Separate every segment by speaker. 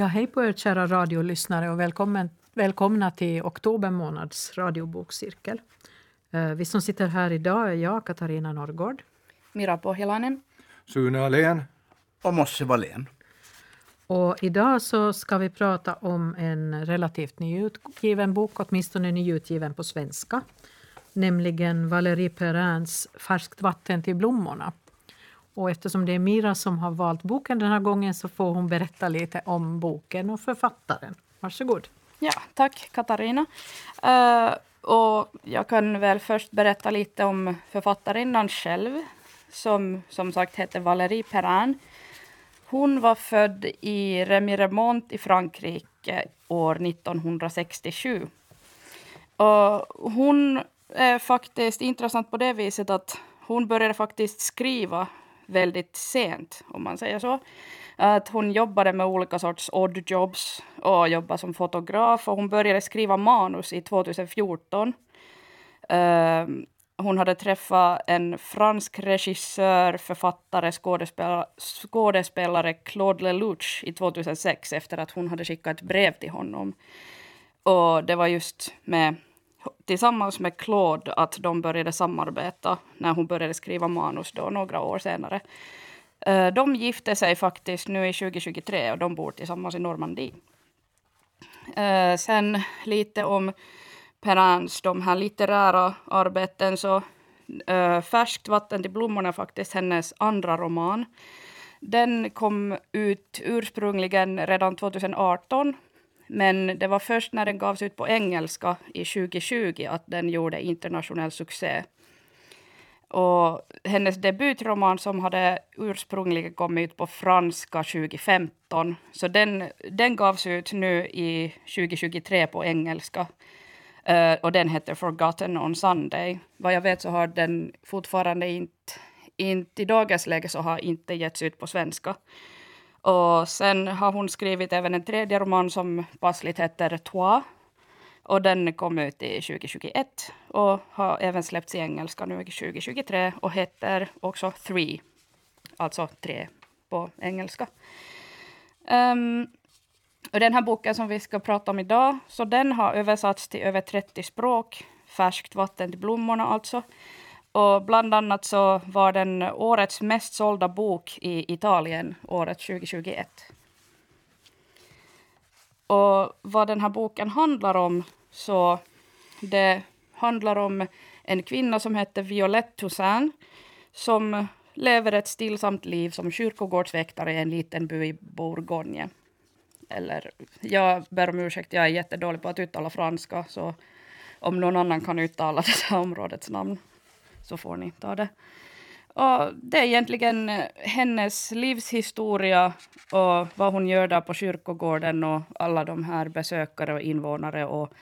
Speaker 1: Ja, hej på er kära radiolyssnare och välkommen, välkomna till oktober månads radiobokcirkel. Eh, vi som sitter här idag är jag, Katarina Norrgård.
Speaker 2: Mira Pohjalainen.
Speaker 3: Sune Alén.
Speaker 4: Och Mosse Wallén.
Speaker 1: Och idag så ska vi prata om en relativt nyutgiven bok, åtminstone nyutgiven på svenska. Nämligen Valérie Perrins Färskt vatten till blommorna. Och eftersom det är Mira som har valt boken den här gången så får hon berätta lite om boken och författaren. Varsågod.
Speaker 2: Ja, tack Katarina. Uh, och jag kan väl först berätta lite om författarinnan själv som som sagt heter Valérie Perrin. Hon var född i Remiremont i Frankrike år 1967. Och hon är faktiskt intressant på det viset att hon började faktiskt skriva väldigt sent, om man säger så. Att hon jobbade med olika sorts odd jobs och jobbade som fotograf och hon började skriva manus i 2014. Uh, ehm, hon hade träffat en fransk regissör, författare, skådespelare, skådespelare Claude Lelouch i 2006 efter att hon hade skickat ett brev till honom. Och det var just med, tillsammans med Claude att de började samarbeta när hon började skriva manus då några år senare. Eh, de gifte sig faktiskt nu i 2023 och de bor tillsammans i Normandie. Eh, sen lite om Perrins de här litterära arbeten så eh, Färskt vatten till blommorna är faktiskt hennes andra roman. Den kom ut ursprungligen redan 2018 men det var först när den gavs ut på engelska i 2020 att den gjorde internationell succé. Och hennes debutroman som hade ursprungligen kommit ut på franska 2015, så den, den gavs ut nu i 2023 på engelska. Uh, och den heter Forgotten on Sunday. Vad jag vet så har den fortfarande inte, inte i dagens läge så har inte getts ut på svenska. Och sen har hon skrivit även en tredje roman som passligt heter Toi. Och den kom ut i 2021 och har även släppts i engelska nu i 2023 och heter också Three, alltså tre på engelska. Um, och den här boken som vi ska prata om idag, så den har översatts till över 30 språk. Färskt vatten till blommorna alltså. Och bland annat så var den årets mest sålda bok i Italien året 2021. Och vad den här boken handlar om så det handlar om en kvinna som heter Violette Toussaint som lever ett stillsamt liv som kyrkogårdsväktare i en liten by i Bourgogne eller jag ber om ursäkt, jag är jättedålig på att uttala franska, så om någon annan kan uttala det här områdets namn så får ni ta det. Och det är egentligen eh, hennes livshistoria och vad hon gör där på kyrkogården och alla de här besökare och invånare och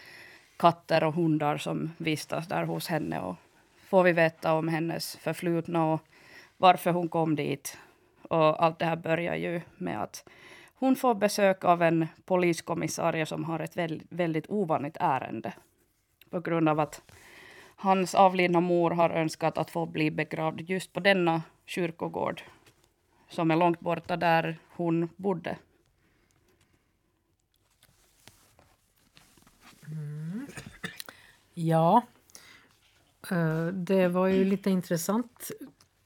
Speaker 2: katter och hundar som vistas där hos henne. Och får vi veta om hennes förflutna och varför hon kom dit. Och allt det här börjar ju med att hon får besök av en poliskommissarie som har ett väldigt, väldigt ovanligt ärende. På grund av att hans avlidna mor har önskat att få bli begravd just på denna kyrkogård som är långt borta där hon bodde.
Speaker 1: Mm. Ja, eh, det var ju lite intressant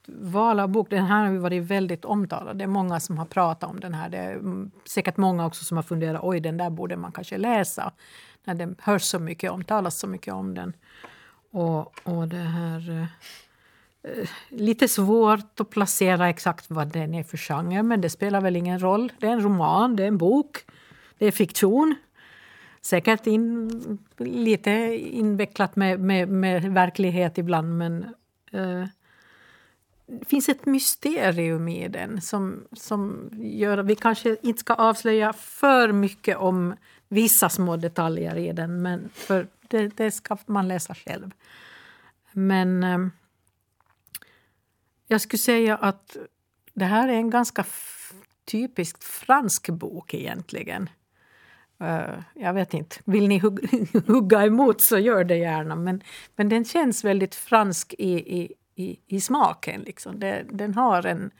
Speaker 1: val av bok. Den här har ju varit väldigt omtalad. Det är många som har pratat om den här. Det är mm, säkert många också som har funderat oj den där borde man kanske läsa. När den hörs så mycket om, talas så mycket om den. Och, och det här... Eh, eh, lite svårt att placera exakt vad den är för genre men det spelar väl ingen roll. Det är en roman, det är en bok, det är fiktion. Säkert in, lite invecklat med, med, med verklighet ibland men eh, det finns ett mysterium i den som, som gör att vi kanske inte ska avslöja för mycket om vissa små detaljer i den, men för det, det ska man läsa själv. Men eh, jag skulle säga att det här är en ganska typiskt fransk bok egentligen. Uh, jag vet inte, vill ni hugga, hugga emot så gör det gärna. Men, men den känns väldigt fransk i, i, i, i smaken. Liksom. Det, den har en,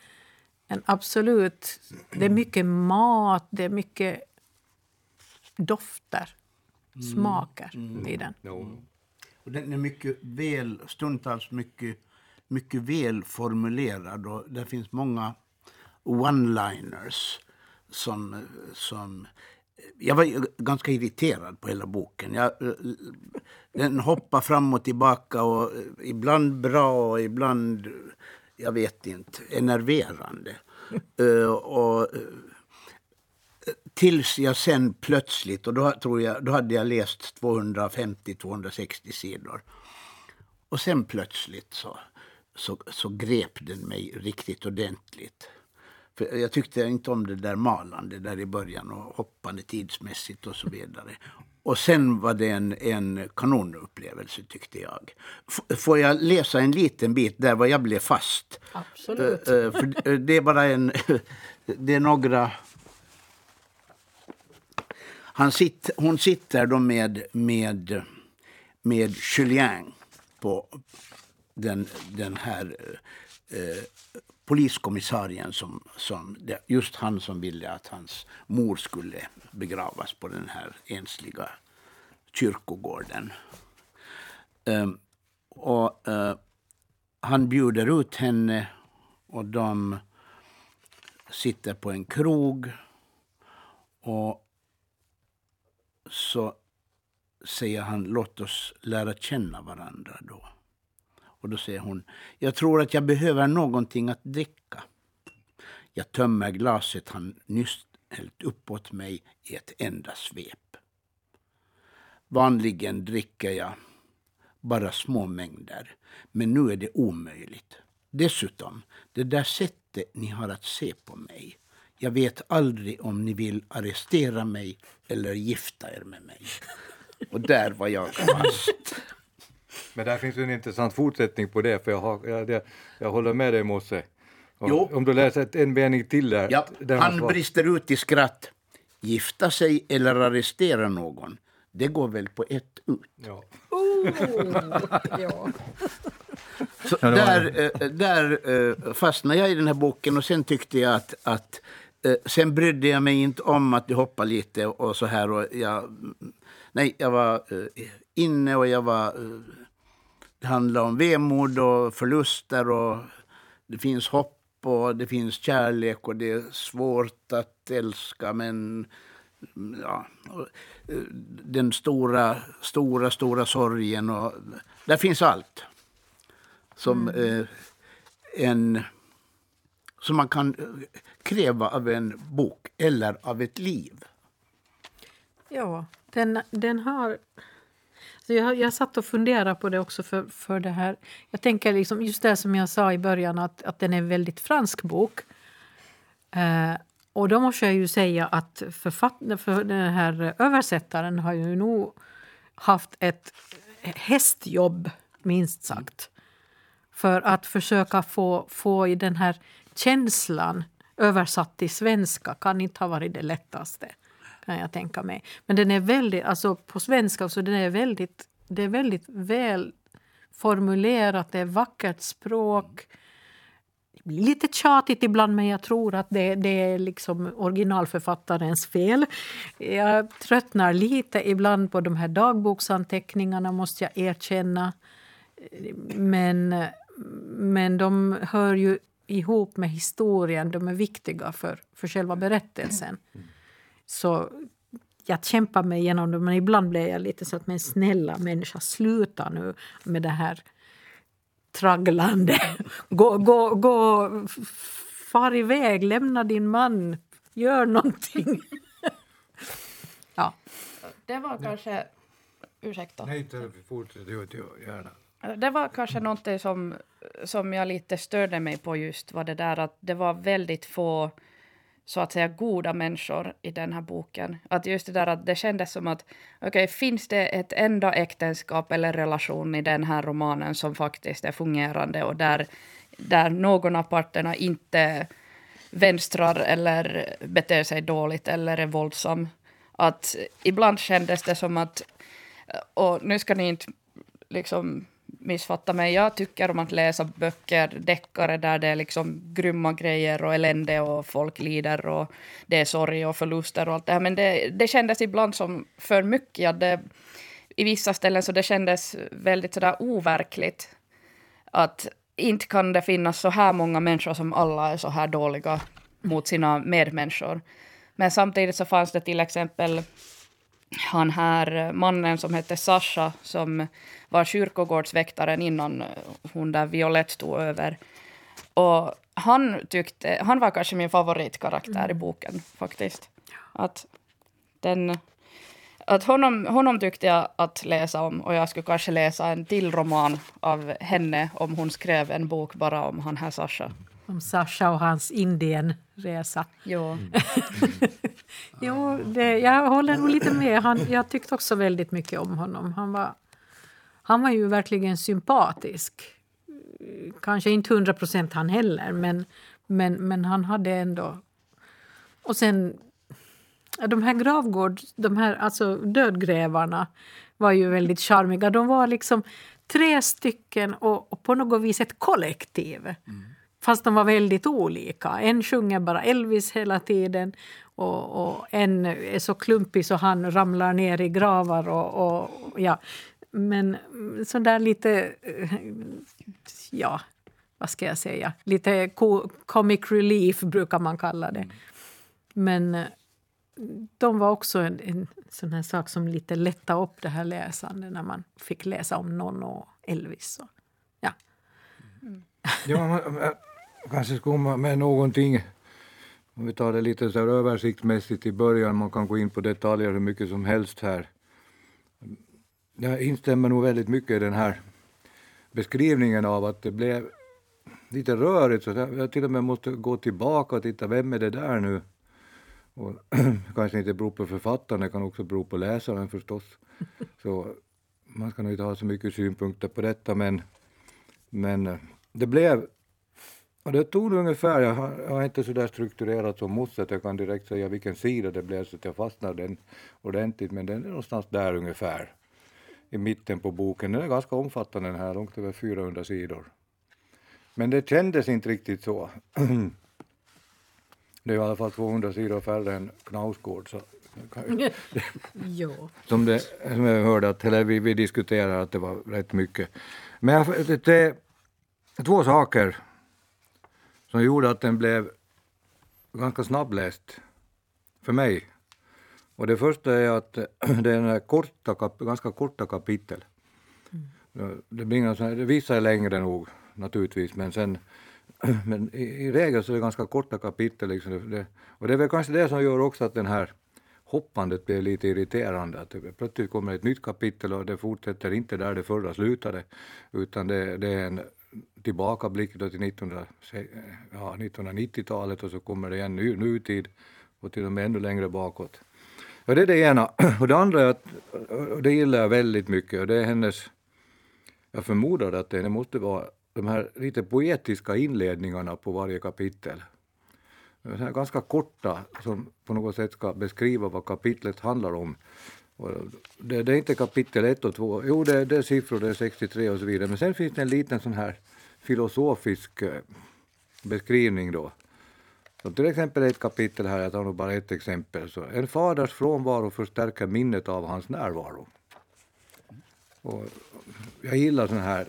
Speaker 1: en absolut... Det är mycket mat, det är mycket dofter, smaker i den.
Speaker 3: Jo.
Speaker 4: Och den är mycket väl, stundtals mycket, mycket väl formulerad och det finns många one-liners som, som... Jag var ju ganska irriterad på hela boken. Jag, den hoppar fram och tillbaka och ibland bra och ibland, jag vet inte, enerverande. uh, och, tills jag sen plötsligt, och då, tror jag, då hade jag läst 250-260 sidor. Och sen plötsligt så, så, så grep den mig riktigt ordentligt. För jag tyckte inte om det där malande där i början och hoppande tidsmässigt och så vidare. Och sen var det en, en kanonupplevelse tyckte jag. F får jag läsa en liten bit där var jag blev fast?
Speaker 1: Absolut.
Speaker 4: Uh, uh, för det är bara en... det är några han sit, hon sitter då med, med, med Julien på den, den här eh, poliskommissarien som, som, just han som ville att hans mor skulle begravas på den här ensliga kyrkogården. Eh, och eh, han bjuder ut henne och de sitter på en krog. Och så säger han låt oss lära känna varandra då. Och då säger hon, jag tror att jag behöver någonting att dricka. Jag tömmer glaset han nyss hällt upp åt mig i ett enda svep. Vanligen dricker jag bara små mängder, men nu är det omöjligt. Dessutom, det där sättet ni har att se på mig jag vet aldrig om ni vill arrestera mig eller gifta er med mig. Och där var jag fast.
Speaker 3: Men där finns ju en intressant fortsättning på det, för jag, har, jag, jag håller med dig Mosse.
Speaker 4: Jo.
Speaker 3: Om du läser en mening till där.
Speaker 4: Ja, han svar... brister ut i skratt. Gifta sig eller arrestera någon, det går väl på ett ut.
Speaker 3: Ja.
Speaker 1: Oh, ja.
Speaker 4: Så där, eh, där eh, fastnade jag i den här boken och sen tyckte jag att, att Eh, sen brydde jag mig inte om att det hoppade lite och så här. Och jag, nej, jag var eh, inne och jag var... Eh, det handlade om vemod och förluster och det finns hopp och det finns kärlek och det är svårt att älska men ja, den stora, stora, stora sorgen och där finns allt. Som mm. eh, en som man kan eh, kräva av en bok eller av ett liv.
Speaker 1: Ja, den, den har... Så jag, jag satt och funderade på det också för, för det här. Jag tänker liksom just det som jag sa i början att, att den är en väldigt fransk bok. Eh, och då måste jag ju säga att författ, för den här översättaren har ju nog haft ett hästjobb, minst sagt. För att försöka få, få i den här känslan översatt till svenska kan inte ha varit det lättaste. kan jag tänka mig. Men den är väldigt, alltså på svenska så den är väldigt, det är väldigt väl formulerat, det är vackert språk. Det blir lite tjatigt ibland men jag tror att det, det är liksom originalförfattarens fel. Jag tröttnar lite ibland på de här dagboksanteckningarna måste jag erkänna. Men, men de hör ju ihop med historien, de är viktiga för, för själva berättelsen. Så jag kämpar mig igenom det, men ibland blir jag lite så att men snälla människa, sluta nu med det här tragglande. Gå, gå, gå, far iväg, lämna din man, gör någonting. ja.
Speaker 2: Det var kanske... Ursäkta.
Speaker 3: Nej, fortsätt gärna.
Speaker 2: Det var kanske något som, som jag lite störde mig på just var det där att det var väldigt få så att säga goda människor i den här boken. Att just det där att det kändes som att okej, okay, finns det ett enda äktenskap eller relation i den här romanen som faktiskt är fungerande och där, där någon av parterna inte vänstrar eller beter sig dåligt eller är våldsam. Att ibland kändes det som att, och nu ska ni inte liksom missfatta mig. Jag tycker om att läsa böcker, deckare, där det är liksom grymma grejer och elände och folk lider och det är sorg och förluster och allt det här. Men det, det kändes ibland som för mycket. Ja, det, I vissa ställen så det kändes väldigt sådär overkligt. Att inte kan det finnas så här många människor som alla är så här dåliga mot sina medmänniskor. Men samtidigt så fanns det till exempel han här mannen som hette Sasha som var kyrkogårdsväktaren innan hon där Violette tog över. Och han, tyckte, han var kanske min favoritkaraktär i boken faktiskt. Att, den, att honom, honom tyckte jag att läsa om och jag skulle kanske läsa en till roman av henne om hon skrev en bok bara om han här Sasha.
Speaker 1: Om Sasha och hans Indienresa.
Speaker 2: Jo.
Speaker 1: jo, det, jag håller nog lite med. Han, jag tyckte också väldigt mycket om honom. Han var, han var ju verkligen sympatisk. Kanske inte hundra procent han heller, men, men, men han hade ändå... Och sen de här gravgård, de här alltså dödgrävarna var ju väldigt charmiga. De var liksom tre stycken och, och på något vis ett kollektiv. Mm. Fast de var väldigt olika. En sjunger bara Elvis hela tiden och, och en är så klumpig så han ramlar ner i gravar. Och, och ja. Men så där lite, eh, ja, vad ska jag säga, lite comic relief brukar man kalla det. Men eh, de var också en, en sån här sak som lite lättade upp det här läsandet när man fick läsa om någon och Elvis. Och, ja.
Speaker 3: Mm. ja kanske ska komma med någonting, om vi tar det lite så här översiktsmässigt i början, man kan gå in på detaljer hur mycket som helst här. Jag instämmer nog väldigt mycket i den här beskrivningen av att det blev lite rörigt, så jag till och med måste gå tillbaka och titta, vem är det där nu? Och kanske inte beror på författaren, det kan också bero på läsaren förstås. Så man ska nog inte ha så mycket synpunkter på detta, men, men det blev och det tog ungefär, jag har, jag har inte så där strukturerat som Mosse att jag kan direkt säga vilken sida det blev så att jag fastnade den ordentligt, men den är någonstans där ungefär i mitten på boken. Den är ganska omfattande den här, långt över 400 sidor. Men det kändes inte riktigt så. Det är i alla fall 200 sidor färre än Knausgård. Så som, det, som jag hörde, att, eller vi, vi diskuterade att det var rätt mycket. Men det, det, två saker som gjorde att den blev ganska snabbläst för mig. Och det första är att det är korta, ganska korta kapitel. Mm. Det blir såna, vissa är längre nog naturligtvis, men, sen, men i, i regel så är det ganska korta kapitel. Liksom. Det, och det är väl kanske det som gör också att den här hoppandet blir lite irriterande. Att det plötsligt kommer ett nytt kapitel och det fortsätter inte där det förra slutade, utan det, det är en tillbakablick då till 1900, eh, ja, 1990-talet och så kommer det igen nu, nutid och till och med ännu längre bakåt. Ja, det är det ena. Och det andra är att, och det gillar jag väldigt mycket, och det är hennes, jag förmodar att det måste vara de här lite poetiska inledningarna på varje kapitel. Så här ganska korta, som på något sätt ska beskriva vad kapitlet handlar om. Det, det, är inte kapitel 1 och 2, jo det, det är siffror, det är 63 och så vidare, men sen finns det en liten sån här filosofisk eh, beskrivning då. Så till exempel ett kapitel här, jag tar nog bara ett exempel. Så en faders frånvaro förstärker minnet av hans närvaro. Och jag gillar såna här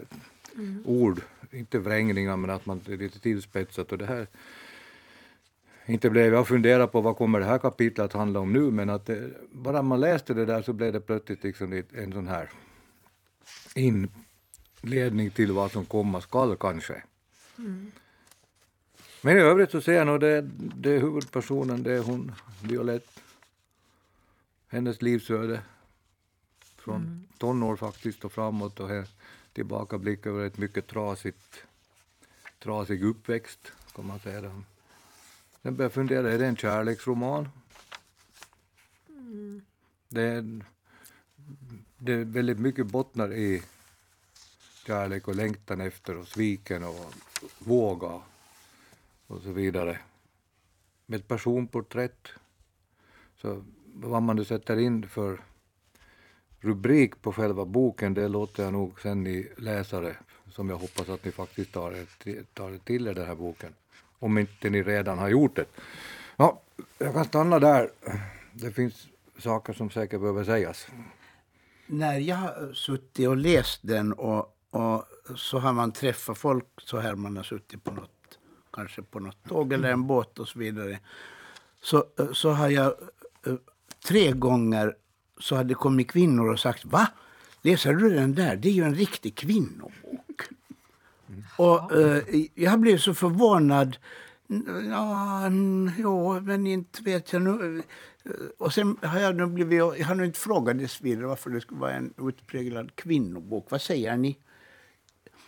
Speaker 3: mm. ord, inte vrängningar men att man är lite tillspetsat. Och det här, inte blev jag fundera på vad kommer det här kapitlet att handla om nu, men att det, bara man läste det där så blev det plötsligt liksom en sån här inledning till vad som komma skall kanske. Mm. Men i övrigt så ser jag nog det, det är huvudpersonen, det är hon, Violette. Hennes livsöde från mm. tonår faktiskt och framåt och tillbakablick över ett mycket trasigt, trasig uppväxt, kan man säga. Sen började jag fundera, är det en kärleksroman? Mm. Det, är, det är väldigt mycket bottnar i kärlek och längtan efter och sviken och våga och så vidare. Med ett personporträtt, så vad man nu sätter in för rubrik på själva boken, det låter jag nog sen ni läsare, som jag hoppas att ni faktiskt tar, er, tar till er den här boken. Om inte ni redan har gjort det. Ja, jag kan stanna där. Det finns saker som säkert behöver sägas.
Speaker 4: När jag har suttit och läst den och, och så har man träffat folk så här, man har suttit på något, kanske på något tåg eller en båt och så vidare. Så, så har jag eh, tre gånger så hade kommit kvinnor och sagt Va? Läser du den där? Det är ju en riktig kvinnobok. Och eh, jag blev så förvånad. Ja, ja, men inte vet jag nu. Och sen har jag nu blivit, jag har nog inte frågat dess vidare varför det skulle vara en utpräglad kvinnobok. Vad säger ni?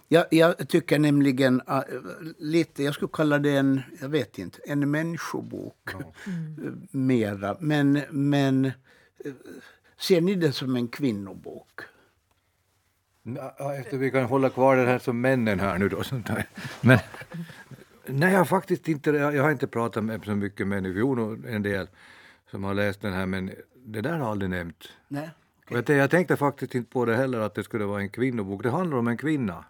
Speaker 4: Jag, jag tycker nämligen uh, lite, jag skulle kalla det en, jag vet inte, en människobok. Mm. Mera. Men, men uh, ser ni det som en kvinnobok?
Speaker 3: Efter vi kan hålla kvar den här som männen här nu då. Sånt här. Men, nej, jag har faktiskt inte, jag har inte pratat med så mycket män fjol, en del som har läst den här, men det där har jag aldrig nämnt.
Speaker 4: Nej.
Speaker 3: Okay. Jag, jag tänkte faktiskt inte på det heller, att det skulle vara en kvinnobok. Det handlar om en kvinna.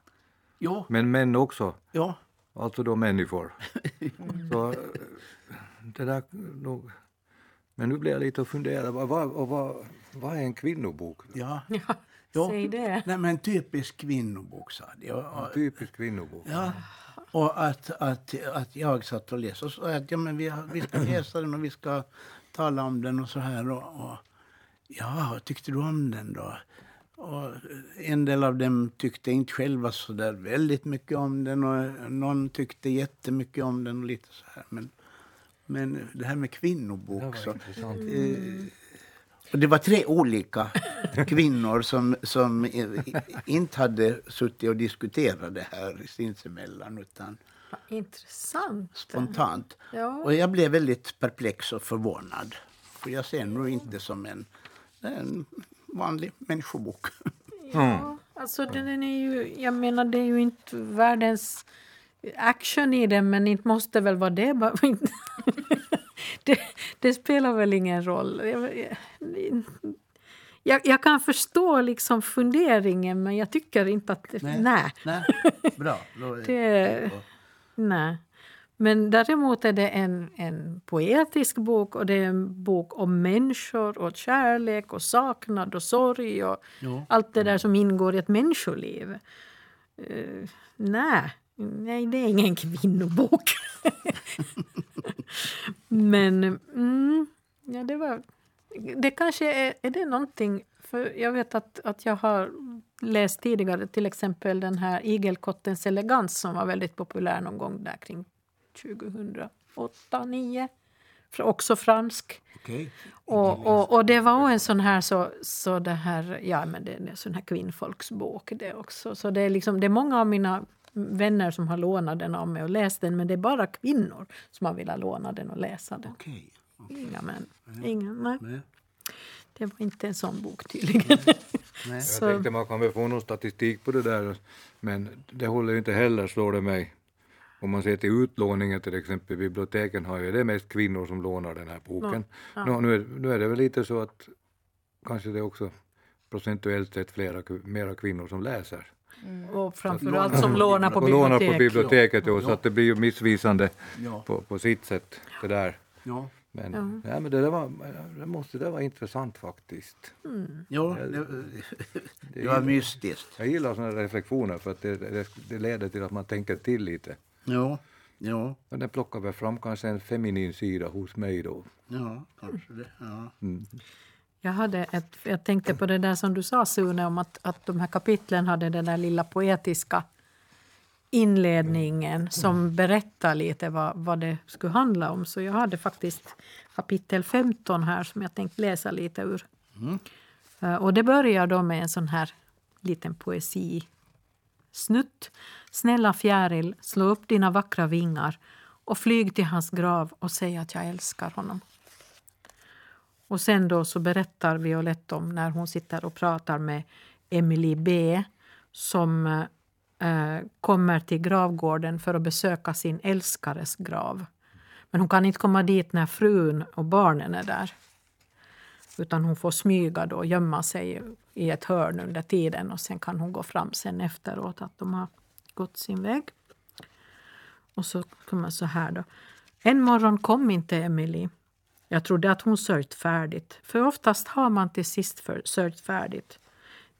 Speaker 4: Ja.
Speaker 3: Men män också.
Speaker 4: Ja.
Speaker 3: Alltså då människor. Så det där nog... Men nu blir jag lite och funderar. Vad, vad, vad, vad är en kvinnobok?
Speaker 4: Ja.
Speaker 1: Ja, säg det.
Speaker 4: Nej, men typisk kvinnobok, sa de.
Speaker 3: En typisk kvinnobok.
Speaker 4: Ja. Och att, att, att jag satt och läste och sa att ja, men vi, vi ska läsa den och vi ska tala om den och så här. Och, och, ja, tyckte du om den då? Och en del av dem tyckte inte själva så där väldigt mycket om den och någon tyckte jättemycket om den och lite så här. Men, men det här med kvinnobok så... Eh, och det var tre olika kvinnor som, som inte hade suttit och diskuterat det här sinsemellan utan
Speaker 1: Intressant.
Speaker 4: spontant.
Speaker 1: Ja.
Speaker 4: Och jag blev väldigt perplex och förvånad. För jag ser nog inte som en, en vanlig människobok.
Speaker 1: Ja, alltså den är ju, jag menar det är ju inte världens action i den men inte måste väl vara det. det, det spelar väl ingen roll. Jag, jag, jag kan förstå liksom funderingen men jag tycker inte att... Nej. nej.
Speaker 4: Nej, bra.
Speaker 1: Det, nej. Men däremot är det en, en poetisk bok och det är en bok om människor och kärlek och saknad och sorg och
Speaker 4: Ja.
Speaker 1: allt det där som ingår i ett människoliv. Uh, nej. nej, det är ingen kvinnobok. Men mm, ja, det var... Det kanske är, är det någonting... För jag vet att, att jag har läst tidigare till exempel den här Igelkottens elegans som var väldigt populär någon gång där kring 2008, 2009. Också fransk.
Speaker 4: Okej.
Speaker 1: Och, och, och det var en sån här, så, så det här, ja men det är en sån här kvinnfolksbok det också. Så det är liksom, det är många av mina vänner som har lånat den av mig och läst den men det är bara kvinnor som har velat låna den och läsa den.
Speaker 4: Okej.
Speaker 1: Inga män. Inga, nej.
Speaker 4: Nej.
Speaker 1: Det var inte en sån bok tydligen.
Speaker 4: Nej.
Speaker 3: Jag
Speaker 1: Så,
Speaker 3: tänkte man kan väl få någon statistik på det där, men det håller ju inte heller, slår det mig. Om man ser till utlåningen till exempel, biblioteken har ju det mest kvinnor som lånar den här boken. Nå, nu, är, nu är det väl lite så att kanske det är också procentuellt sett flera, mera kvinnor som läser.
Speaker 1: och framförallt som lånar på
Speaker 3: och lånar
Speaker 1: bibliotek.
Speaker 3: på biblioteket, jo, så
Speaker 4: Ja.
Speaker 3: att det blir ju missvisande
Speaker 4: Ja.
Speaker 3: på, på sitt sätt. Det där.
Speaker 4: Ja.
Speaker 3: Men, ja. men det, där var, det måste det var intressant faktiskt.
Speaker 4: Ja, det, det var mystiskt.
Speaker 3: Jag gillar sådana reflektioner för att det, det, det leder till att man tänker till lite.
Speaker 4: Ja, ja,
Speaker 3: Men den plockar väl fram kanske en feminin sida hos mig då.
Speaker 4: ja, kanske det. Ja.
Speaker 1: Jag, hade ett, jag tänkte på det där som du sa Sune om att, att de här kapitlen hade den där lilla poetiska inledningen som berättar lite vad, vad det skulle handla om. Så jag hade faktiskt kapitel 15 här som jag tänkte läsa lite ur. Eh, Och det börjar då med en sån här liten poesi Snutt, snälla fjäril, slå upp dina vackra vingar och flyg till hans grav och säg att jag älskar honom. Och sen då så berättar Violette om när hon sitter och pratar med Emily B som eh, kommer till gravgården för att besöka sin älskares grav. Men hon kan inte komma dit när frun och barnen är där. Utan hon får smyga då, gömma sig i ett hörn under tiden och sen kan hon gå fram sen efteråt att de har gått sin väg. Och så kommer så här då. En morgon kom inte Emily. Jag trodde att hon sörjt färdigt, för oftast har man till sist sörjt färdigt.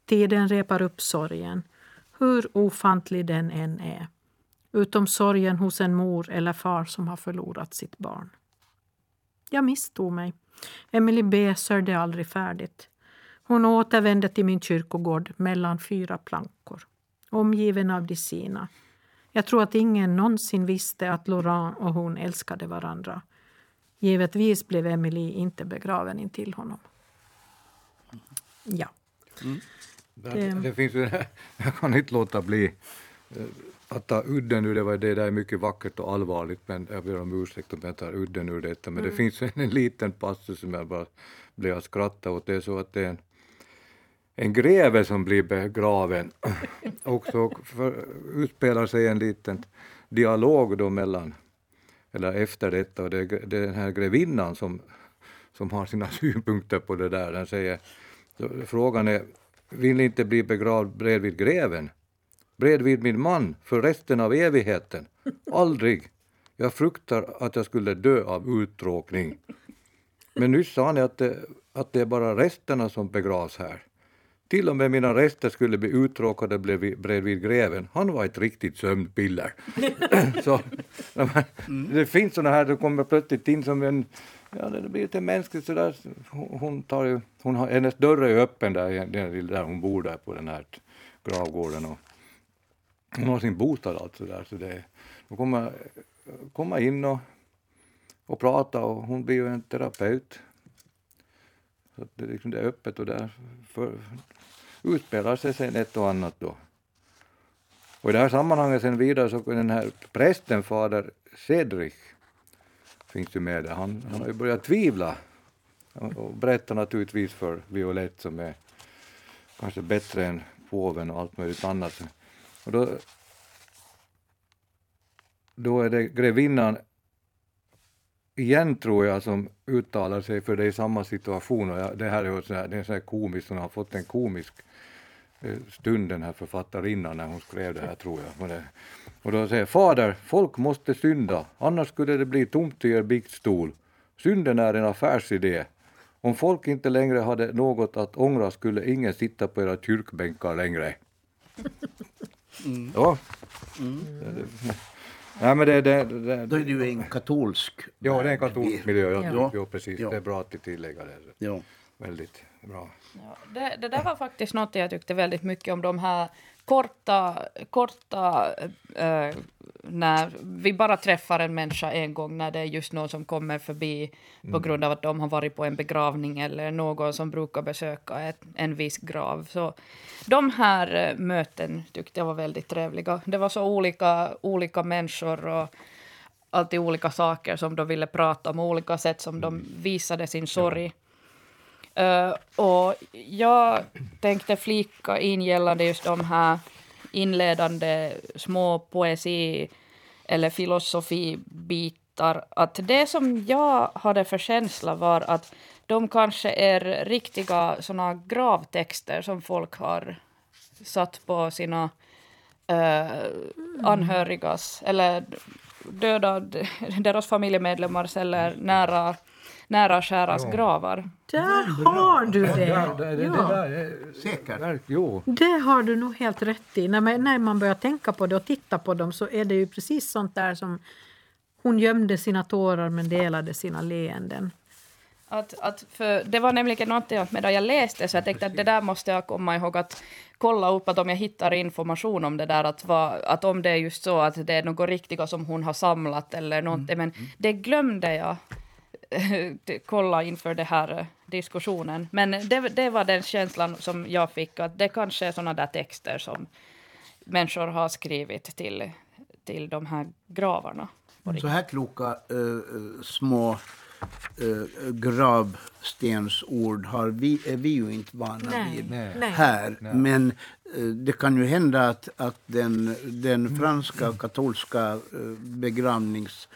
Speaker 1: Tiden repar upp sorgen, hur ofantlig den än är. Utom sorgen hos en mor eller far som har förlorat sitt barn. Jag misstog mig. Emily B sörjde aldrig färdigt. Hon återvände till min kyrkogård mellan fyra plankor, omgiven av de sina. Jag tror att ingen någonsin visste att Laurent och hon älskade varandra. Givetvis blev Emily inte begraven intill honom. Ja.
Speaker 3: Mm. Det, det, finns ju, jag kan inte låta bli eh, att ta udden ur det, var det där är mycket vackert och allvarligt, men jag ber om ursäkt om jag tar udden ur detta, men mm. det finns en, en liten passus som jag bara blev att skratta åt, det är så att det är en, en greve som blir begraven. Och så för, utspelar sig en liten dialog då mellan, eller efter detta, och det, det är den här grevinnan som, som har sina synpunkter på det där, den säger, frågan är, vill inte bli begravd bredvid greven? Bredvid min man för resten av evigheten. Aldrig. Jag fruktar att jag skulle dö av uttråkning. Men nyss sa ni att det, att det är bara resterna som begravs här. Till och med mina rester skulle bli uttråkade bredvid greven. Han var ett riktigt sömnpiller. Så, det finns såna här, det kommer plötsligt in som en Ja, det blir lite mänskligt sådär. Hon, tar ju, hon har, hennes dörr är öppen där, där hon bor där på den här gravgården. Och hon har sin bostad där, så det, då kommer komma in och, och prata och hon blir ju en terapeut. Så det, liksom det är öppet och där för, utspelar sig sen ett och annat då. Och i det här sammanhanget sen vidare så den här prästen, fader Cedric, finns ju med där. Han, han har ju börjat tvivla och berättar naturligtvis för Violette som är kanske bättre än påven och allt möjligt annat. Och då, då är det grevinnan igen, tror jag, som uttalar sig, för det i samma situation. Och jag, det här är ju så här, det är så här komisk, hon har fått en komisk eh, stund, den här författarinnan, när hon skrev det här, tror jag. Och, och då säger Fader, folk måste synda, annars skulle det bli tomt i er biktstol. Synden är en affärsidé. Om folk inte längre hade något att ångra skulle ingen sitta på era kyrkbänkar längre. Mm. Ja. Mm. Nej, men det, det, det,
Speaker 4: Då är ju en katolsk
Speaker 3: Ja, det är en katolsk miljö. Ja, ja. ja precis. Ja. Det är bra att du tillägger det. Ja. Väldigt bra.
Speaker 2: Ja, det, det där var faktiskt något jag tyckte väldigt mycket om de här korta, korta äh, när vi bara träffar en människa en gång när det är just någon som kommer förbi mm. på grund av att de har varit på en begravning eller någon som brukar besöka ett, en viss grav. Så de här äh, möten tyckte jag var väldigt trevliga. Det var så olika, olika människor och alltid olika saker som de ville prata om, olika sätt som de mm. visade sin sorg. Ja. Uh, och jag tänkte flika in gällande just de här inledande små poesi eller filosofibitar att det som jag hade för känsla var att de kanske är riktiga såna gravtexter som folk har satt på sina uh, anhörigas eller döda deras familjemedlemmars eller nära nära skäras ja. gravar.
Speaker 1: Där har du det!
Speaker 3: Ja, det, det, ja.
Speaker 4: Säkert.
Speaker 3: Jo.
Speaker 1: Det har du nog helt rätt i. När man, när man börjar tänka på det och titta på dem så är det ju precis sånt där som hon gömde sina tårar men delade sina leenden.
Speaker 2: Att, att för det var nämligen någonting att medan jag läste så jag tänkte att det där måste jag komma ihåg att kolla upp att om jag hittar information om det där att, va, att om det är just så att det är något riktiga som hon har samlat eller någonting mm. men det glömde jag kolla inför den här eh, diskussionen. Men det, det var den känslan som jag fick, att det kanske är sådana där texter som människor har skrivit till, till de här gravarna.
Speaker 4: Så här kloka uh, små uh, gravstensord har vi, är vi ju inte vana nej, vid nej, här. Nej. Men uh, det kan ju hända att, att den, den franska katolska begravnings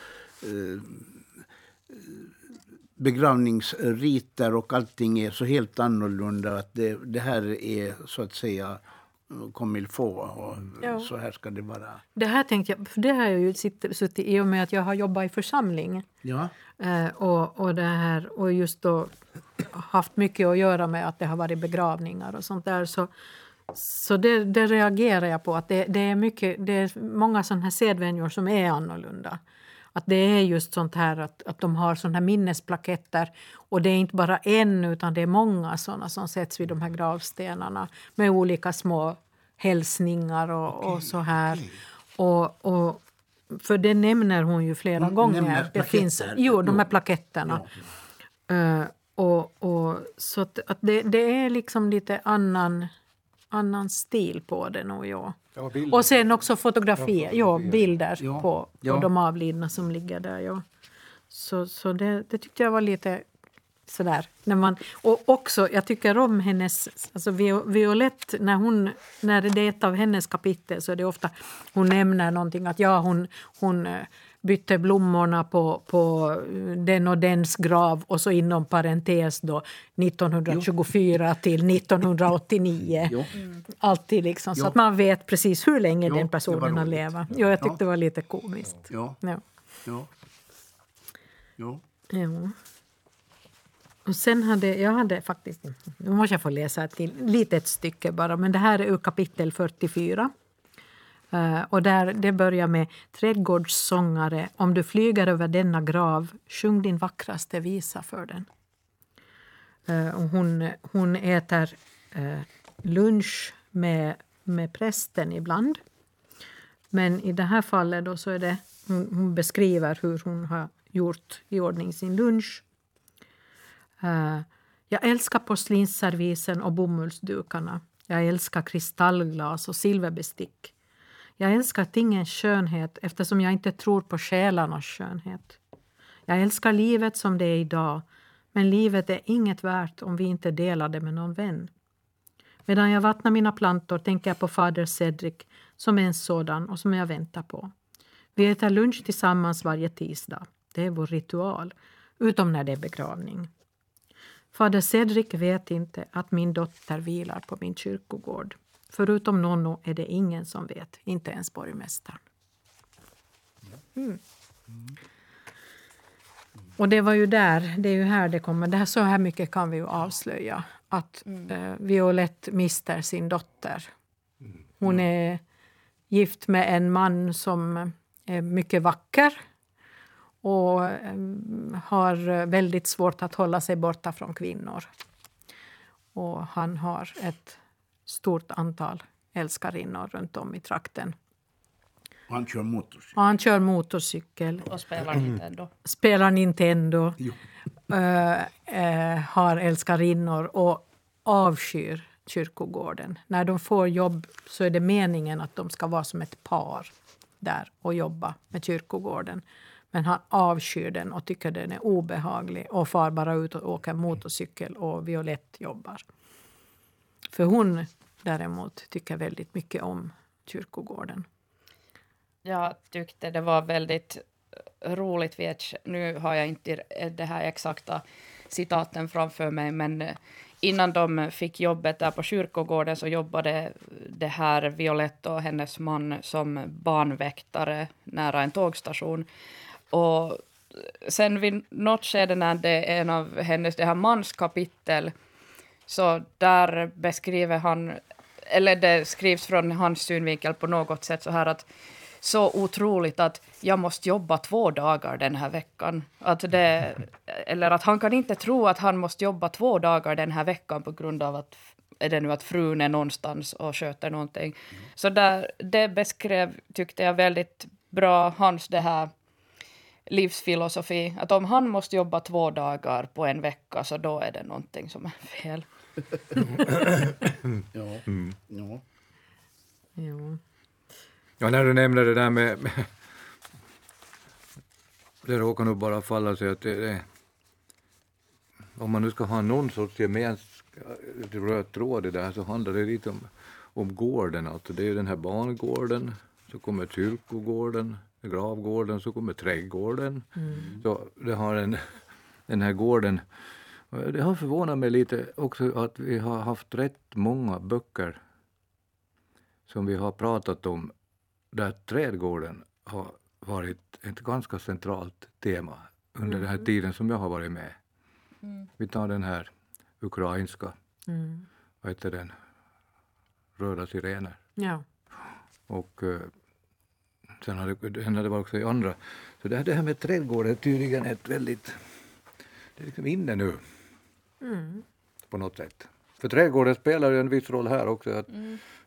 Speaker 4: begravningsriter och allting är så helt annorlunda att det, det här är så att säga comme il faut och
Speaker 1: Ja.
Speaker 4: så här ska det vara.
Speaker 1: Det här tänkte jag, för det har jag ju suttit i och med att jag har jobbat i församling.
Speaker 4: Ja,
Speaker 1: Eh, och, och, det här, och just då haft mycket att göra med att det har varit begravningar och sånt där. Så, så det, det reagerar jag på. att det, det, är mycket, det är många sådana här sedvänjor som är annorlunda. Att det är just sånt här att, att de har såna här minnesplaketter. Och det är inte bara en utan det är många såna som sätts vid de här gravstenarna med olika små hälsningar och, och så här. Och, och, för det nämner hon ju flera
Speaker 4: Hon
Speaker 1: gånger. det finns, jo, de här plaketterna. Eh, och, och, så att, att det, det är liksom lite annan, annan stil på det nog, ja.
Speaker 3: Ja.
Speaker 1: Och sen också fotografier, ja, bilder
Speaker 4: Ja.
Speaker 1: på, på
Speaker 4: Ja.
Speaker 1: de avlidna som ligger där. Ja. Så, så det, det tyckte jag var lite sådär. När man, och också, jag tycker om hennes... Alltså Vio- Violette, när, hon, när det är ett av hennes kapitel så är det ofta hon nämner någonting att ja, hon, hon eh, bytte blommorna på, på den och dens grav och så inom parentes då 1924 till 1989.
Speaker 4: Jo.
Speaker 1: Alltid liksom, så
Speaker 4: Jo.
Speaker 1: att man vet precis hur länge
Speaker 4: Jo,
Speaker 1: den personen har levat. Jo, jag tyckte det var lite komiskt.
Speaker 4: ja,
Speaker 1: Ja.
Speaker 4: ja. ja.
Speaker 1: Och sen hade jag hade faktiskt, nu måste jag få läsa ett litet stycke bara, men det här är ur kapitel 44. Eh, och där, det börjar med Trädgårdssångare, om du flyger över denna grav, sjung din vackraste visa för den. Eh, och hon, hon äter eh, lunch med, med prästen ibland. Men i det här fallet då så är det, hon, hon beskriver hur hon har gjort i ordning sin lunch. Jag älskar porslinsservisen och bomullsdukarna. Jag älskar kristallglas och silverbestick. Jag älskar tingens skönhet eftersom jag inte tror på själarnas skönhet. Jag älskar livet som det är idag, men livet är inget värt om vi inte delar det med någon vän. Medan jag vattnar mina plantor tänker jag på fader Cedric som är en sådan och som jag väntar på. Vi äter lunch tillsammans varje tisdag. Det är vår ritual, utom när det är begravning. Fader Cedric vet inte att min dotter vilar på min kyrkogård. Förutom Nonno är det ingen som vet, inte ens borgmästaren. Mm. Och det var ju där, det är ju här det kommer, det här, så här mycket kan vi ju avslöja. Att eh, Violette mister sin dotter. Hon är gift med en man som är mycket vacker och eh, har väldigt svårt att hålla sig borta från kvinnor. Och han har ett stort antal älskarinnor runt om i trakten.
Speaker 4: Och Han kör motorcykel.
Speaker 1: Och han kör motorcykel,
Speaker 2: Och spelar Nintendo.
Speaker 1: spelar Nintendo,
Speaker 4: Jo.
Speaker 1: eh, eh, har älskarinnor och avskyr kyrkogården. När de får jobb så är det meningen att de ska vara som ett par där och jobba med kyrkogården. Men han avskyr den och tycker den är obehaglig och far bara ut och åker motorcykel och Violette jobbar. För hon däremot tycker väldigt mycket om kyrkogården.
Speaker 2: Jag tyckte det var väldigt roligt. Vet, nu har jag inte det här exakta citaten framför mig, men innan de fick jobbet där på kyrkogården så jobbade det här Violette och hennes man som barnväktare nära en tågstation. Och sen vid något skede när det är en av hennes, det här mans kapitel, så där beskriver han, eller det skrivs från hans synvinkel på något sätt så här att så otroligt att jag måste jobba två dagar den här veckan. Att det, eller att han kan inte tro att han måste jobba två dagar den här veckan på grund av att är det nu att frun är någonstans och sköter någonting. Så där, det beskrev, tyckte jag, väldigt bra hans det här livsfilosofi. Att om han måste jobba två dagar på en vecka så då är det någonting som är fel.
Speaker 4: Ja. Ja.
Speaker 1: Jo.
Speaker 3: Ja, när du nämnde det där med... med det råkar nog bara falla sig att det, det, om man nu ska ha någon sorts gemensam röd tråd i det här så handlar det lite om, om gården. Alltså det är den här barngården, så kommer kyrkogården, gravgården, så kommer trädgården. Så det har en, den här gården. Det har förvånat mig lite också att vi har haft rätt många böcker som vi har pratat om där trädgården har varit ett ganska centralt tema under den här
Speaker 1: Mm.
Speaker 3: tiden som jag har varit med. Vi tar den här ukrainska,
Speaker 1: Mm.
Speaker 3: vad heter den, Röda sirener.
Speaker 1: Ja.
Speaker 3: Och eh, sen har det, den hade varit också i andra. Så det här, det här med trädgården är tydligen ett väldigt, det är liksom inne nu
Speaker 1: Mm.
Speaker 3: på något sätt. För trädgården spelar ju en viss roll här också. Att,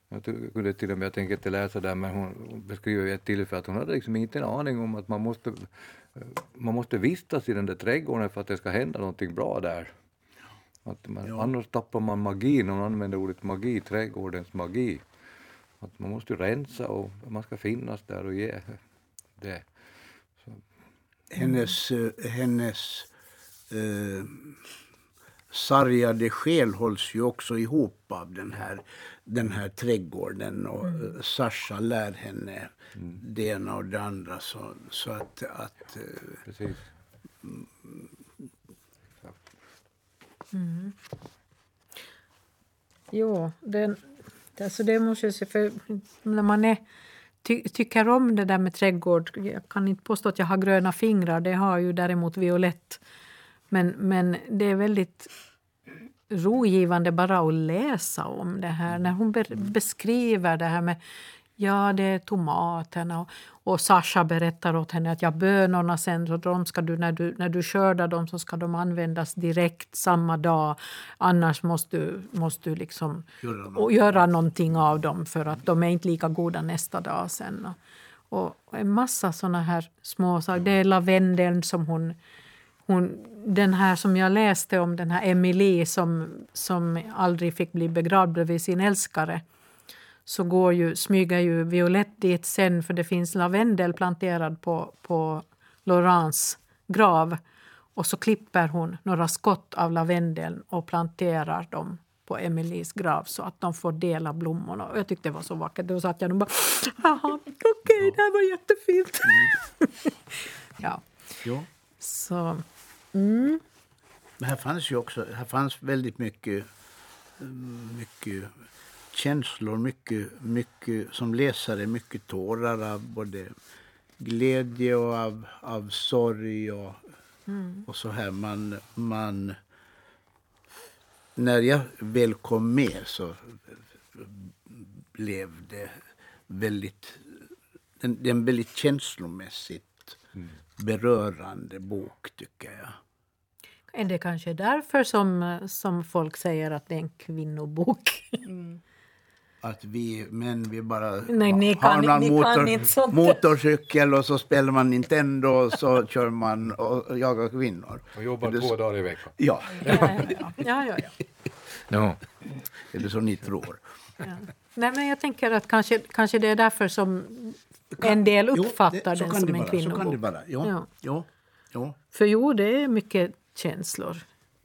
Speaker 3: Jag ty- kunde till och med, jag tänker inte läsa där, men hon beskriver ett tillfälle att hon hade liksom inte en aning om att man måste, man måste vistas i den där trädgården för att det ska hända någonting bra där. Att man,
Speaker 4: Ja.
Speaker 3: Annars tappar man magin, hon använder ordet magi, trädgårdens magi. Att man måste rensa och man ska finnas där och ge det.
Speaker 4: hennes, eh, hennes eh, sargade själ hålls ju också ihop av den här, den här trädgården. Och eh, Sasha lär henne det ena och det andra. Så, så att, att eh,
Speaker 3: Precis.
Speaker 1: Jo, den, alltså det måste jag säga, för när man är, ty, tycker om det där med trädgård, jag kan inte påstå att jag har gröna fingrar, det har ju däremot Violett. Men, men det är väldigt rogivande bara att läsa om det här, när hon be, beskriver det här med Ja, det är tomaterna. Och, och Sasha berättar åt henne att ja, bönorna sen, så de ska du, när, du, när du skördar dem så ska de användas direkt samma dag. Annars måste du, måste du liksom
Speaker 4: Göra något.
Speaker 1: göra någonting av dem för att de är inte lika goda nästa dag sen. Och, och en massa såna här små saker. Det är lavendeln som hon, hon... Den här som jag läste om, den här Emily som, som aldrig fick bli begravd bredvid sin älskare så går ju, smyger ju Violette dit sen för det finns lavendel planterad på, på Laurents grav. Och så klipper hon några skott av lavendeln och planterar dem på Emelies grav så att de får dela blommorna. Och jag tyckte det var så vackert. Då satt jag och bara Jaha, okej, det här var jättefint. ja,
Speaker 4: ja.
Speaker 1: så
Speaker 4: Men här fanns ju också här fanns väldigt mycket, mycket känslor, mycket, mycket som läsare, mycket tårar av både glädje och av, av sorg och, och så här. Man, man, när jag väl kom med så blev det väldigt, en, det är en väldigt känslomässigt berörande bok tycker jag.
Speaker 1: Är det kanske därför som, som folk säger att det är en kvinnobok.
Speaker 4: Att vi män vi bara
Speaker 1: Nej, ni kan-
Speaker 4: har någon
Speaker 1: ni kan inte sånt.
Speaker 4: motorcykel och så spelar man Nintendo och så kör man och jagar kvinnor.
Speaker 3: Och jobbar
Speaker 4: det
Speaker 3: två
Speaker 4: så-
Speaker 3: dagar i veckan.
Speaker 4: Ja,
Speaker 1: Ja, ja, ja. ja, ja.
Speaker 3: Ja.
Speaker 4: är det så ni tror?
Speaker 1: Ja. Nej, men jag tänker att kanske, kanske det är därför som en del
Speaker 4: Jo,
Speaker 1: uppfattar
Speaker 4: det- så
Speaker 1: den
Speaker 4: kan
Speaker 1: som
Speaker 4: det
Speaker 1: en
Speaker 4: vara, Så kan det
Speaker 1: kvinnobok.
Speaker 4: vara. Ja,
Speaker 1: Ja.
Speaker 4: ja. Ja,
Speaker 1: För jo, det är mycket känslor.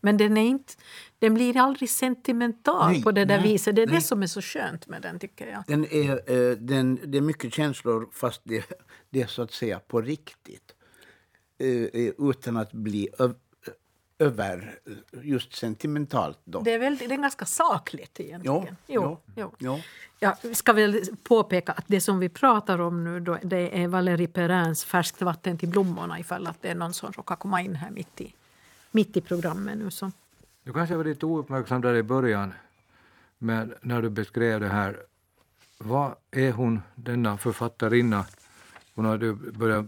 Speaker 1: Men den, är inte, den blir aldrig sentimental
Speaker 4: Nej,
Speaker 1: på det där
Speaker 4: nej,
Speaker 1: viset. Det är
Speaker 4: nej.
Speaker 1: det som är så skönt med den, tycker jag.
Speaker 4: Den är, eh, den, det är mycket känslor fast det, det är så att säga på riktigt. Eh, eh, utan att bli över just sentimentalt. Då.
Speaker 1: Det är, väl, det är ganska sakligt egentligen. Jo,
Speaker 4: ja,
Speaker 1: jo.
Speaker 4: ja.
Speaker 1: Jag ska väl påpeka att det som vi pratar om nu då, det är Valérie Perrins Färskt vatten till blommorna ifall att det är någon som råkar komma in här mitt i, mitt i programmet nu. Så.
Speaker 3: Du kanske var lite ouppmärksam där i början, men när du beskrev det här. Vad är hon, denna författarinna? Hon har börjat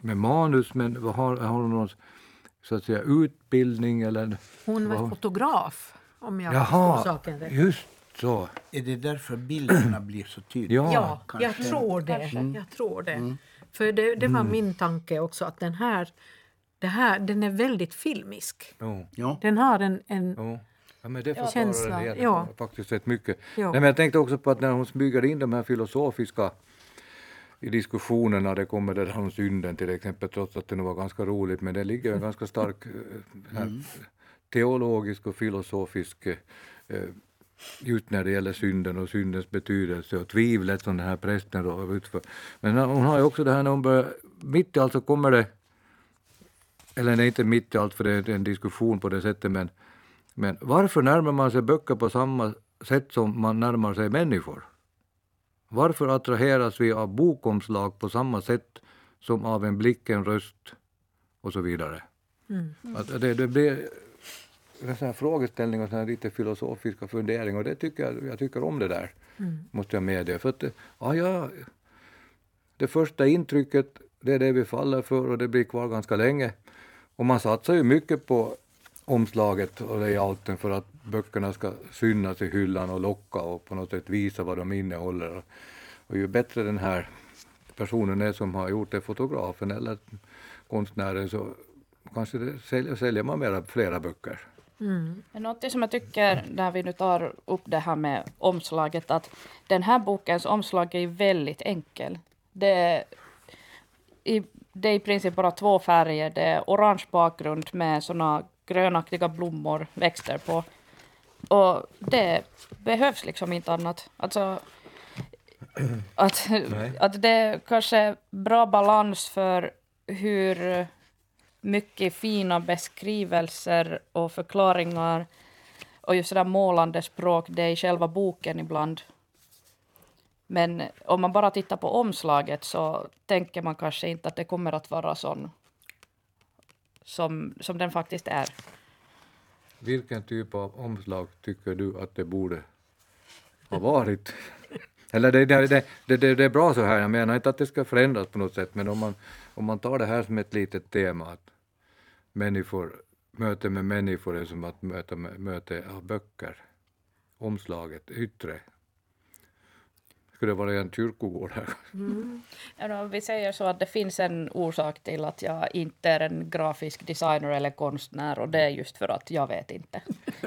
Speaker 3: med manus, men vad har, har hon någon så att säga, utbildning? Eller?
Speaker 1: Hon var fotograf, om jag förstår
Speaker 3: Jaha,
Speaker 1: saken rätt.
Speaker 3: just så.
Speaker 4: Är det därför bilderna blir så tydliga?
Speaker 3: Ja,
Speaker 1: Ja, jag tror det. Jag tror det. För det, det var min tanke också att den här, det här den är väldigt filmisk.
Speaker 3: Jo,
Speaker 4: Ja.
Speaker 1: Den har en, en
Speaker 3: jo. Ja, men det förklarar
Speaker 1: Känsla,
Speaker 3: det hela.
Speaker 1: ja.
Speaker 3: Har faktiskt sett mycket.
Speaker 1: Ja.
Speaker 3: Nej, men jag tänkte också på att när hon smyger in de här filosofiska i diskussionerna, det kommer det där om synden till exempel, trots att det nog var ganska roligt, men det ligger en ganska stark eh, här, teologisk och filosofisk eh, just när det gäller synden och syndens betydelse och tvivlet som den här prästen då utför. Men hon har ju också det här när hon börjar, mitt i allt så kommer det eller nej, inte mitt i allt för det är en diskussion på det sättet, men, men varför närmar man sig böcker på samma sätt som man närmar sig människor? Varför attraheras vi av bokomslag på samma sätt som av en blick, en röst och så vidare? Mm. Att det, det blir här frågeställning och sån här lite filosofiska funderingar och det tycker jag, jag tycker om det där, mm. måste jag medge. För att, ja, ja, det första intrycket, det är det vi faller för och det blir kvar ganska länge. Och man satsar ju mycket på omslaget och layouten för att böckerna ska synas i hyllan och locka och på något sätt visa vad de innehåller. Och ju bättre den här personen är som har gjort det, fotografen eller konstnären, så kanske det säljer, säljer man mera, flera böcker.
Speaker 2: Mm. Något som jag tycker, när vi nu tar upp det här med omslaget, att den här bokens omslag är väldigt enkel. Det är, i, det är i princip bara två färger. Det är orange bakgrund med såna grönaktiga blommor, växter på. Och det behövs liksom inte annat. Alltså, att, att det är kanske bra balans för hur mycket fina beskrivelser och förklaringar och just sådär målande språk det är i själva boken ibland. Men om man bara tittar på omslaget så tänker man kanske inte att det kommer att vara sån som, som den faktiskt är.
Speaker 3: Vilken typ av omslag tycker du att det borde ha varit? Eller det, det, det, det, det är bra så här, jag menar inte att det ska förändras på något sätt, men om man, om man tar det här som ett litet tema, att människor, möte med människor är som att möta möte av böcker, omslaget, yttre, skulle det vara en kyrkogård här.
Speaker 2: Mm. Ja, vi säger så att det finns en orsak till att jag inte är en grafisk designer eller konstnär och det är just för att jag vet inte.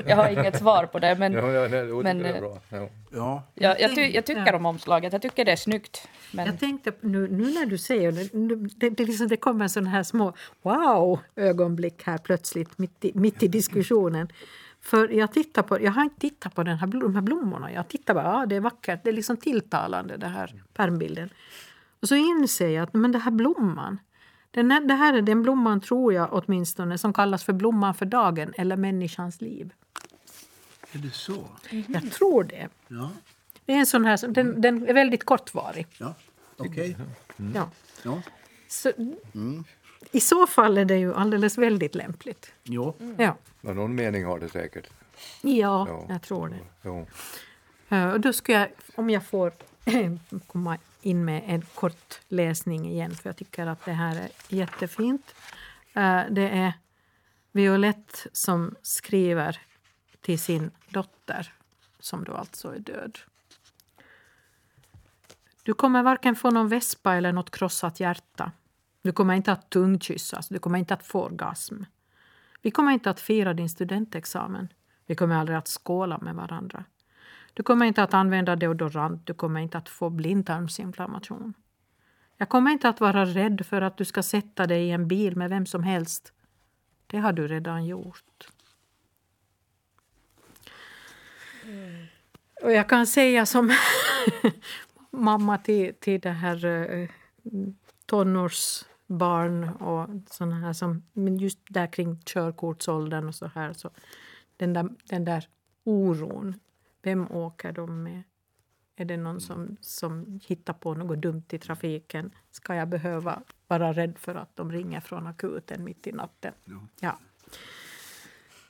Speaker 2: Jag har inget svar på det. Men,
Speaker 3: ja, ja, nej, det men, är bra.
Speaker 2: Ja. Ja. Jag, jag, ty, jag tycker ja. om omslaget, jag tycker det är snyggt.
Speaker 1: Men... Jag tänkte nu, nu när du säger det, det, det, liksom, det kommer sådana här små wow-ögonblick här plötsligt mitt i, mitt i diskussionen. För jag tittar på, jag har inte tittat på den här, de här blommorna. Jag tittar bara, ja det är vackert, det är liksom tilltalande det här pärmbilden. Och så inser jag att men det här blomman, den här, det här är den blomman tror jag åtminstone som kallas för blomman för dagen eller människans liv.
Speaker 4: Är det så?
Speaker 1: Mm. Jag tror det.
Speaker 4: Ja.
Speaker 1: Det är en sån här, den, den är väldigt kortvarig.
Speaker 4: Ja, okej. Okay.
Speaker 1: Mm. Ja. ja. Så, mm. I så fall är det ju alldeles väldigt lämpligt.
Speaker 4: Jo.
Speaker 1: Ja.
Speaker 3: Ja, någon mening har det säkert.
Speaker 1: Ja, ja. jag tror det. Ja. Uh, och då ska jag, om jag får komma in med en kort läsning igen, för jag tycker att det här är jättefint. Uh, det är Violette som skriver till sin dotter, som då alltså är död. Du kommer varken få någon vespa eller något krossat hjärta. Du kommer inte att tungkyssas, du kommer inte att få orgasm. Vi kommer inte att fira din studentexamen. Vi kommer aldrig att skåla med varandra. Du kommer inte att använda deodorant, du kommer inte att få blindtarmsinflammation. Jag kommer inte att vara rädd för att du ska sätta dig i en bil med vem som helst. Det har du redan gjort. Mm. Och jag kan säga som mamma till, till det här eh, tonårs barn och såna här som, men just där kring körkortsåldern och så här. Så den, där, den där oron, vem åker de med? Är det någon som, som hittar på något dumt i trafiken? Ska jag behöva vara rädd för att de ringer från akuten mitt i natten? Ja. ja.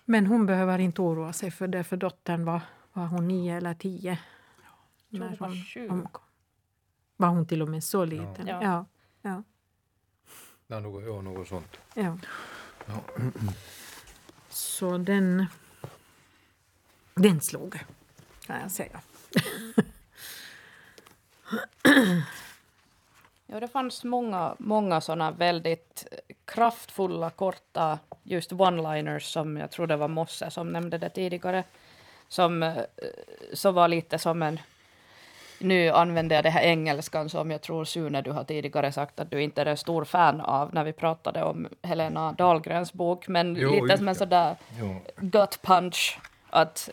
Speaker 1: Men hon behöver inte oroa sig för det, för dottern var, var hon nio eller tio.
Speaker 2: Ja. När hon, hon,
Speaker 1: var hon till och med så liten? Ja. ja. ja.
Speaker 3: Ja, något, ja, något sånt.
Speaker 1: Ja. ja. Så den, den slog, kan jag säga.
Speaker 2: ja, det fanns många, många såna väldigt kraftfulla, korta just one-liners som jag tror det var Mosse som nämnde det tidigare. Som, eh, som var lite som en nu använder jag det här engelskan som jag tror Sune, du har tidigare sagt att du inte är en stor fan av när vi pratade om Helena Dahlgrens bok, men jo, lite som en sådär jo. gut punch. Att,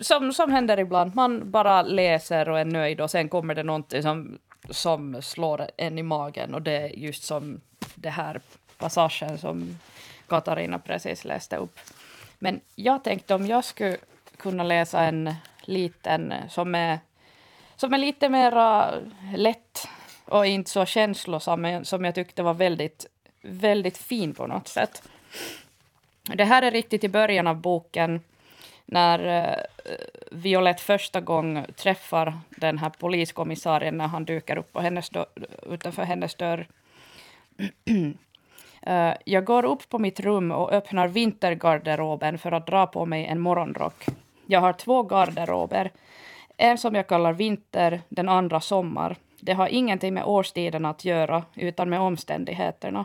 Speaker 2: som, som händer ibland, man bara läser och är nöjd och sen kommer det någonting som, som slår en i magen och det är just som det här passagen som Katarina precis läste upp. Men jag tänkte om jag skulle kunna läsa en liten som är, som är lite mer lätt och inte så känslosam, men som jag tyckte var väldigt, väldigt fin på något sätt. Det här är riktigt i början av boken när eh, Violette första gång träffar den här poliskommissarien när han dyker upp på hennes dörr, utanför hennes dörr. Eh, jag går upp på mitt rum och öppnar vintergarderoben för att dra på mig en morgonrock. Jag har två garderober. En som jag kallar vinter, den andra sommar. Det har ingenting med årstiden att göra, utan med omständigheterna.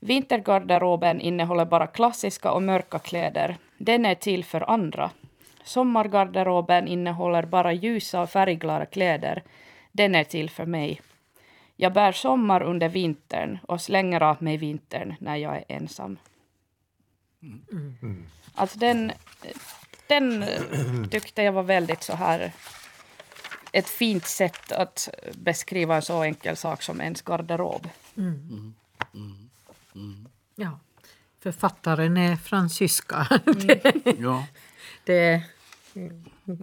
Speaker 2: Vintergarderoben innehåller bara klassiska och mörka kläder. Den är till för andra. Sommargarderoben innehåller bara ljusa och färgglada kläder. Den är till för mig. Jag bär sommar under vintern och slänger av mig vintern när jag är ensam. Mm. Alltså den, den tyckte jag var väldigt så här ett fint sätt att beskriva en så enkel sak som ens garderob. Mm.
Speaker 1: Mm. Mm. Ja. Författaren är fransyska. det, ja. det är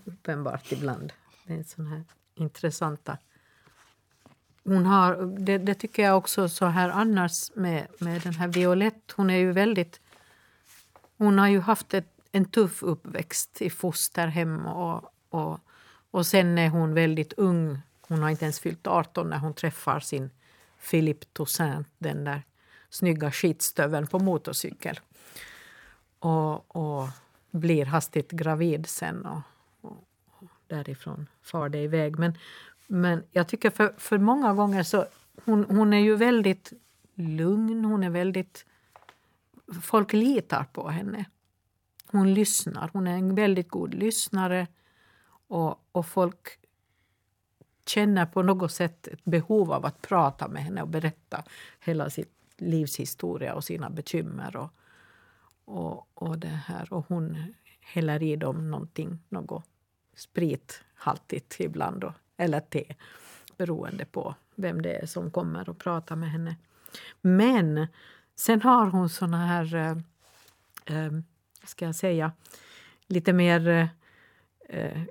Speaker 1: uppenbart ibland. Det är sån här intressanta... Hon har, det, det, tycker jag också så här annars med, med den här Violette. Hon är ju väldigt... Hon har ju haft ett, en tuff uppväxt i fosterhem och, och och sen är hon väldigt ung. Hon har inte ens fyllt 18 när hon träffar sin Philippe Toussaint, den där snygga skitstöveln på motorcykel. Och, och blir hastigt gravid sen och, och, och därifrån far det iväg. Men, men jag tycker för, för många gånger så... Hon, hon är ju väldigt lugn, hon är väldigt... Folk litar på henne. Hon lyssnar, hon är en väldigt god lyssnare. Och, och folk känner på något sätt ett behov av att prata med henne och berätta hela sitt livshistoria och sina bekymmer. Och, och, och, det här. och hon häller i dem någonting, något sprithaltigt ibland, då, eller te beroende på vem det är som kommer och pratar med henne. Men sen har hon såna här, eh, eh, ska jag säga, lite mer eh, eh,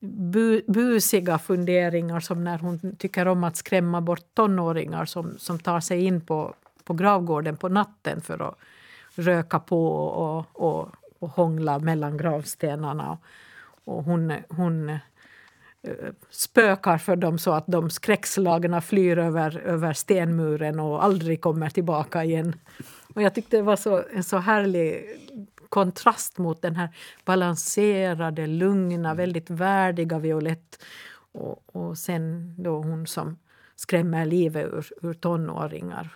Speaker 1: bu, busiga funderingar som när hon tycker om att skrämma bort tonåringar som, som tar sig in på, på gravgården på natten för att röka på och, och, och hångla mellan gravstenarna. Och hon, hon eh, spökar för dem så att de skräckslagna flyr över, över stenmuren och aldrig kommer tillbaka igen. Och jag tyckte det var så, en så härlig kontrast mot den här balanserade, lugna, väldigt värdiga Violette och, och sen då hon som skrämmer livet ur, ur tonåringar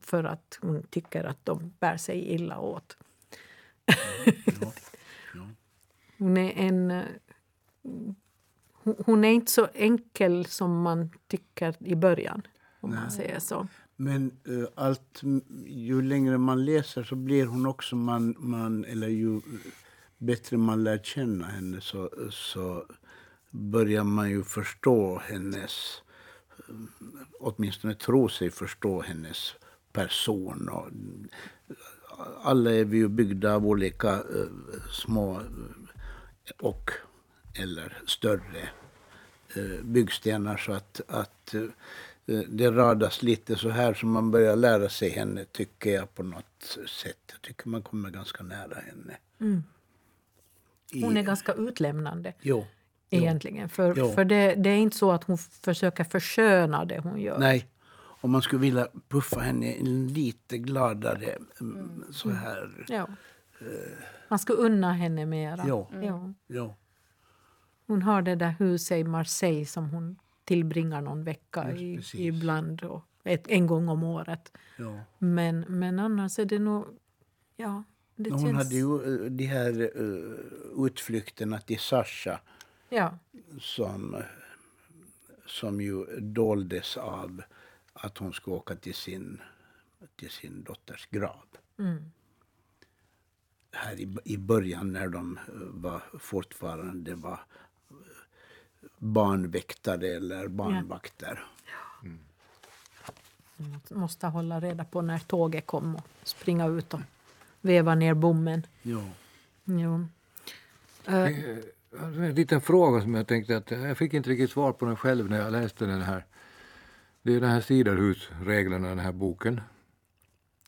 Speaker 1: för att hon tycker att de bär sig illa åt. Ja. Ja. Hon är en... Hon är inte så enkel som man tycker i början, om Nej. man säger så.
Speaker 4: Men uh, allt, ju längre man läser så blir hon också man, man eller ju bättre man lär känna henne så, så börjar man ju förstå hennes, eh, åtminstone tro sig förstå hennes person. Och, eh, alla är vi ju byggda av olika uh, små och eller större uh, byggstenar så att, att Eh, det radas lite så här som man börjar lära sig henne tycker jag på något sätt. Jag tycker man kommer ganska nära henne. Mm.
Speaker 1: Hon är I, ganska utlämnande.
Speaker 4: Jo.
Speaker 1: Egentligen. För, jo. för det, det, är inte så att hon försöker försköna det hon gör.
Speaker 4: Nej. Och man skulle vilja puffa henne lite gladare mm, mm. så här.
Speaker 1: Ja. Uh, man skulle unna henne mera.
Speaker 4: Ja. Ja. ja.
Speaker 1: Hon har det där huset i Marseille som hon tillbringar någon vecka i, ibland. Och ett, en gång om året. Ja. Men, men annars är det nog... Ja, det
Speaker 4: Hon känns... hade ju eh, de här uh, utflykterna till Sasha
Speaker 1: ja.
Speaker 4: som, som ju doldes av att hon skulle åka till sin, till sin dotters grav. Mm. Här i, i början när de var fortfarande var barnväktare eller barnvakter.
Speaker 1: Ja. Mm. Man måste hålla reda på när tåget kom och springa ut och veva ner bommen.
Speaker 4: Jo.
Speaker 1: Jo. Eh,
Speaker 3: Eh, En liten fråga som jag tänkte att jag fick inte riktigt svar på den själv när jag läste den här. Det är den här Siderhusreglerna, den här boken.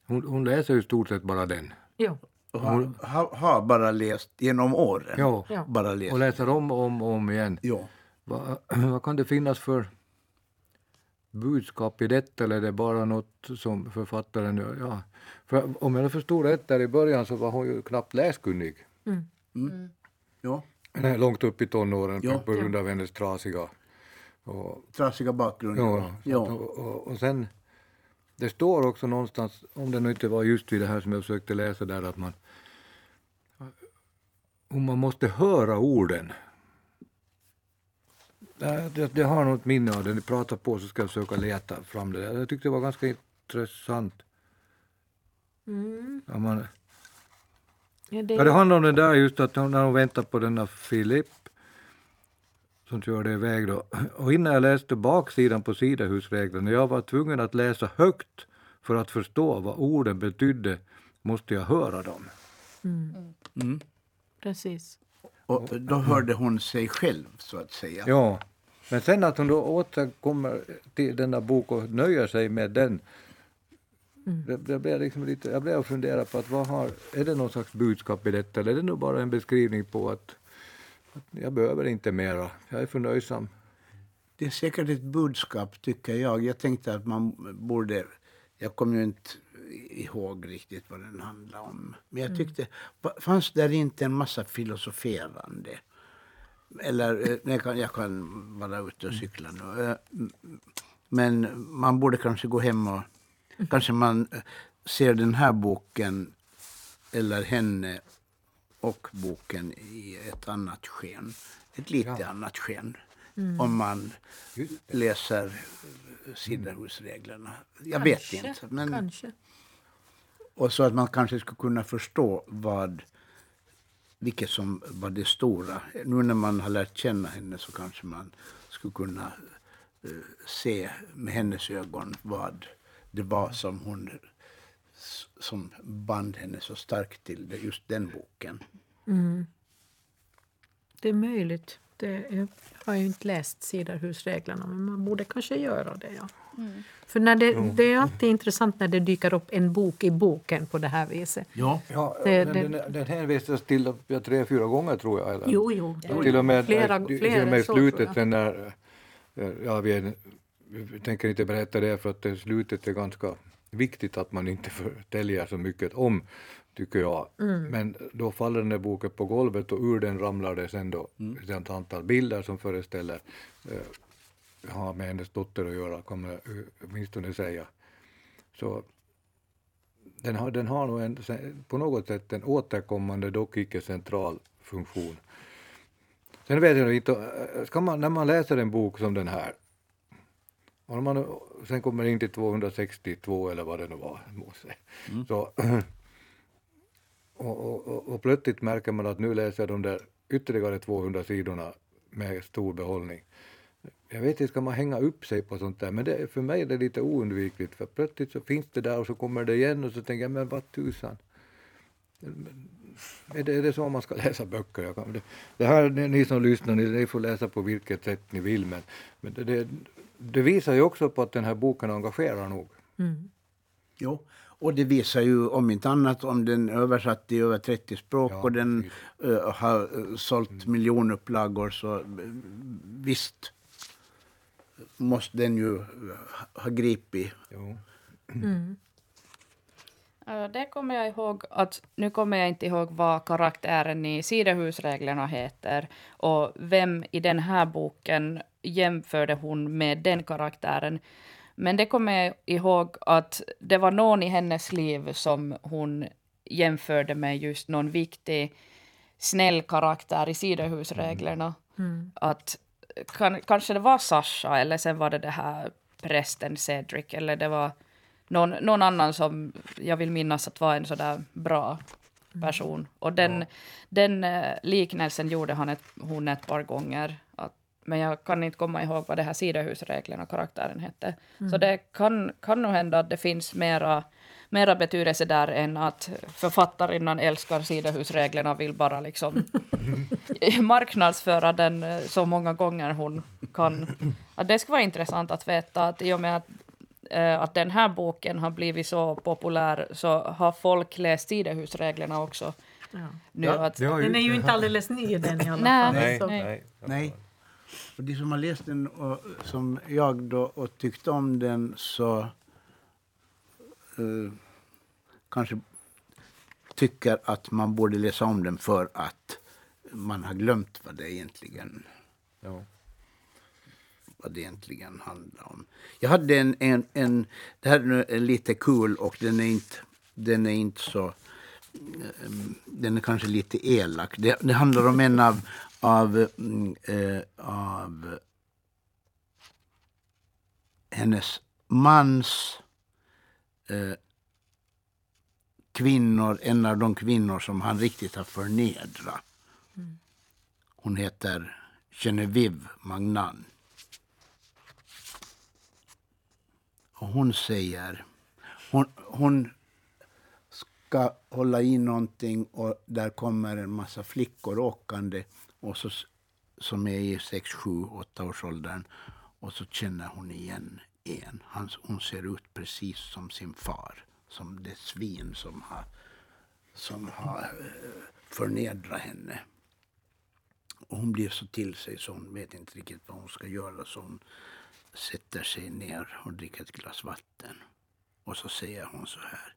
Speaker 3: Hon, hon läser ju stort sett bara den.
Speaker 4: Och har, har, bara läst genom åren.
Speaker 3: Ja.
Speaker 1: Ja.
Speaker 4: Bara läst.
Speaker 3: Och läser om och om, och om igen.
Speaker 4: Ja.
Speaker 3: Vad, vad kan det finnas för budskap i detta eller är det bara något som författaren gör? Ja. För om jag förstod rätt där i början så var hon ju knappt läskunnig.
Speaker 4: Ja.
Speaker 3: Nej, Långt upp i tonåren
Speaker 4: Ja.
Speaker 3: på grund av hennes trasiga och
Speaker 4: Trasiga bakgrund.
Speaker 3: Ja,
Speaker 4: ja.
Speaker 3: Och, och, och sen, det står också någonstans, om det nu inte var just vid det här som jag försökte läsa där, att man, om man måste höra orden. Det, det, har något minne av det, ni pratar på så ska jag försöka leta fram det. Jag tyckte det var ganska intressant.
Speaker 1: Mm.
Speaker 3: Ja, man,
Speaker 1: Ja, det,
Speaker 3: Ja, det handlar om det där just att när hon väntar på denna Filip som körde iväg då. Och innan jag läste baksidan på sidahusreglerna, jag var tvungen att läsa högt för att förstå vad orden betydde, måste jag höra dem.
Speaker 4: Mm.
Speaker 1: precis.
Speaker 4: Och då hörde hon sig själv, så att säga.
Speaker 3: Ja, men sen att hon då återkommer till denna bok och nöjer sig med den. Det, det blev liksom lite, jag blev och funderade på att vad har, är det någon slags budskap i detta eller är det nog bara en beskrivning på att, att jag behöver inte mera, jag är förnöjsam.
Speaker 4: Det är säkert ett budskap, tycker jag. Jag tänkte att man borde... Jag kommer ju inte ihåg riktigt vad den handlar om. Men jag tyckte... va- Fanns där inte en massa filosoferande? Eller, eh, jag kan, jag kan vara ute och cykla nu. Eh, Men man borde kanske gå hem och... Kanske man eh, ser den här boken, eller henne och boken i ett annat sken. Ett lite annat sken. Om man läser Siderhusreglerna. Jag vet
Speaker 1: Kanske,
Speaker 4: inte. Men,
Speaker 1: Kanske
Speaker 4: och så att man kanske skulle kunna förstå vad, vilket som var det stora. Nu när man har lärt känna henne så kanske man skulle kunna eh, se med hennes ögon vad det var som hon som band henne så starkt till just den boken. Mm.
Speaker 1: Det är möjligt. Det, jag har ju inte läst Sidarhusreglerna, men man borde kanske göra det. Ja. För när det, det är alltid intressant när det dyker upp en bok i boken på det här viset.
Speaker 4: Ja.
Speaker 3: Ja,
Speaker 1: Det-
Speaker 3: den,
Speaker 1: det-
Speaker 3: den, den hänvisas till ja, tre, fyra gånger tror jag. Eller?
Speaker 1: Jo, jo. det-
Speaker 3: till och med,
Speaker 1: flera,
Speaker 3: till
Speaker 1: flera
Speaker 3: och med
Speaker 1: så,
Speaker 3: slutet när, eh, ja vi, är, vi tänker inte berätta det för att det slutet är ganska viktigt att man inte förtäljer så mycket om, tycker jag.
Speaker 1: Mm.
Speaker 3: Men då faller den där boken på golvet och ur den ramlar det sen då
Speaker 1: Mm.
Speaker 3: ett antal bilder som föreställer eh, har med hennes dotter att göra, kommer jag åtminstone säga. Så den har, den har nog en, på något sätt en återkommande, dock icke central funktion. Sen vet jag inte, äh, ska man, när man läser en bok som den här, och man sen kommer in till 262 eller vad det nu var, Mose, så, och, och, och, och plötsligt märker man att nu läser jag de där ytterligare 200 sidorna med stor behållning. Jag vet inte, ska man hänga upp sig på sånt där? Men det, för mig är det lite oundvikligt, för plötsligt så finns det där och så kommer det igen och så tänker jag, men vad tusan. Är det, är det så man ska läsa böcker? Jag kan, det, det här, ni ni som lyssnar, ni, ni får läsa på vilket sätt ni vill, men, men det, det, det visar ju också på att den här boken engagerar nog.
Speaker 1: Mm.
Speaker 4: Jo. Och det visar ju om inte annat om den är översatt i över 30 språk
Speaker 3: Ja,
Speaker 4: och den eh, har uh, sålt miljonupplagor så eh, visst måste den ju ha gripit.
Speaker 3: Jo.
Speaker 2: Eh, Det kommer jag ihåg att nu kommer jag inte ihåg vad karaktären i Sidehusreglerna heter och vem i den här boken jämförde hon med den karaktären. Men det kommer jag ihåg att det var någon i hennes liv som hon jämförde med just någon viktig snäll karaktär i Sidehusreglerna. Att kan, kanske det var Sasha eller sen var det det här prästen Cedric eller det var någon, någon annan som jag vill minnas att var en sådär bra person. Och den, den eh, liknelsen gjorde han ett, hon ett par gånger. Att, men jag kan inte komma ihåg vad det här sidahusreglerna karaktären hette. Mm. Så det kan, kan nog hända att det finns mera, mera betydelse där än att författarinnan älskar sidahusreglerna och vill bara liksom marknadsföra den eh, så många gånger hon kan. Att det skulle vara intressant att veta att i och med att eh, att den här boken har blivit så populär så har folk läst sidahusreglerna också. Ja. Nu
Speaker 1: ja, att, den är ju inte alldeles ny den i alla fall.
Speaker 4: Nej, nej, nej. nej. Och de som har läst den och som jag då och tyckte om den så uh, kanske tycker att man borde läsa om den för att man har glömt vad det egentligen ja. vad det egentligen handlar om. Jag hade en, en, en det här är lite kul och den är inte, den är inte så eh, den är kanske lite elak. Det, det handlar om en av, av, eh, av hennes mans eh, kvinnor, en av de kvinnor som han riktigt har förnedrat. Mm. Hon heter Genevieve Magnan. Och hon säger, hon, hon ska hålla i någonting och där kommer en massa flickor åkande och så, som är i 6, 7, 8 års åldern. Och så känner hon igen en. Han, hon ser ut precis som sin far. Som det svin som har, som har eh, förnedrat henne. Och hon blir så till sig så hon vet inte riktigt vad hon ska göra. Så hon sätter sig ner och dricker ett glas vatten. Och så säger hon så här.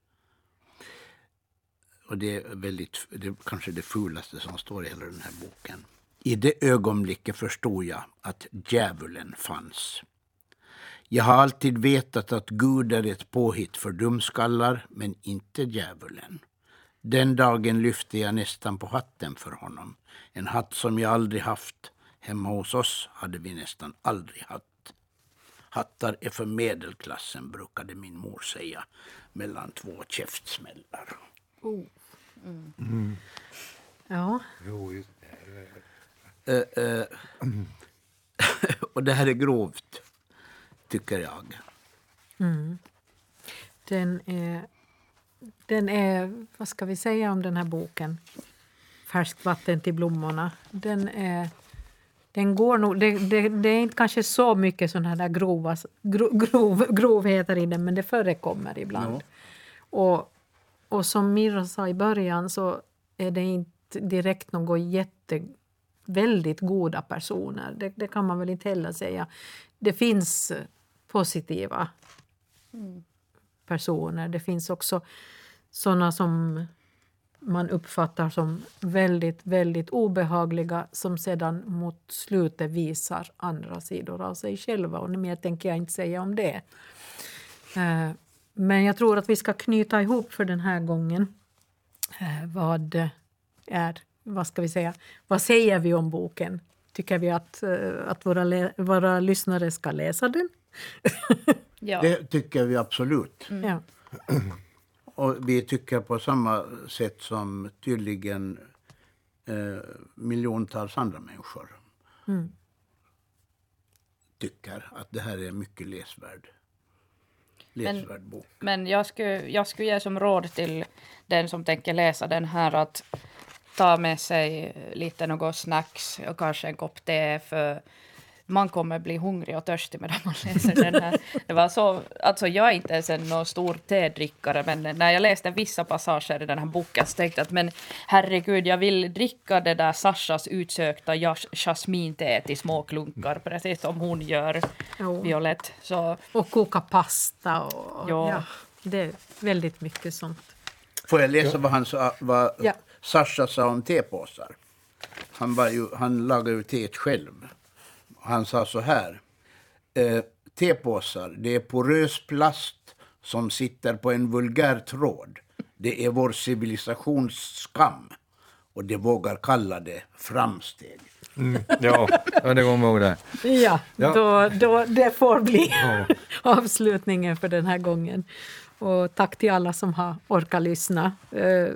Speaker 4: Och det är, väldigt, det är kanske det fulaste som står i hela den här boken. I det ögonblicket förstod jag att djävulen fanns. Jag har alltid vetat att Gud är ett påhitt för dumskallar, men inte djävulen. Den dagen lyfte jag nästan på hatten för honom. En hatt som jag aldrig haft. Hemma hos oss hade vi nästan aldrig hatt. Hattar är för medelklassen, brukade min mor säga mellan två käftsmällar. Oh. Mm.
Speaker 1: Mm. Ja.
Speaker 3: Jo, just
Speaker 4: Uh, uh, och det här är grovt, tycker jag.
Speaker 1: Mm. Den, är, den är, vad ska vi säga om den här boken? Färskt vatten till blommorna. Den är... Den går nog, det, det, det är inte kanske så mycket sådana här grova, grov, grovheter i den, men det förekommer ibland. Ja. Och, och som Mirra sa i början så är det inte direkt något jätte väldigt goda personer. Det, det, kan man väl inte heller säga. Det finns positiva mm. personer. Det finns också såna som man uppfattar som väldigt, väldigt obehagliga som sedan mot slutet visar andra sidor av sig själva. Och mer tänker jag inte säga om det. Eh, men jag tror att vi ska knyta ihop för den här gången eh, vad är vad ska vi säga, vad säger vi om boken? Tycker vi att, eh, att våra, våra lyssnare ska läsa den?
Speaker 4: ja. Det tycker vi absolut.
Speaker 1: Mm. Ja.
Speaker 4: Och vi tycker på samma sätt som tydligen eh, miljontals andra människor mm. tycker att det här är en mycket läsvärd, läsvärd
Speaker 2: men,
Speaker 4: bok.
Speaker 2: Men jag skulle, jag skulle ge som råd till den som tänker läsa den här att ta med sig lite något snacks och kanske en kopp te för man kommer bli hungrig och törstig medan man läser den här. Det var så, alltså jag är inte ens en stor tedrickare, men när jag läste vissa passager i den här boken så tänkte jag att men herregud, jag vill dricka det där Sashas utsökta jasminte till små klunkar, precis som hon gör, jo. Så.
Speaker 1: Och koka pasta och ja. ja. det är väldigt mycket sånt.
Speaker 4: Får jag läsa vad han sa? Vad, ja. Sasha sa om tepåsar. Han, var ju, han lagade ju teet själv. Han sa så här. Eh, tepåsar, det är porös plast som sitter på en vulgär tråd. Det är vår civilisations skam. Och det vågar kalla det framsteg.
Speaker 3: Mm, ja, det kommer ihåg det.
Speaker 1: Ja, ja. Då, då, det får bli ja. avslutningen för den här gången. Och tack till alla som har orkat lyssna. Eh,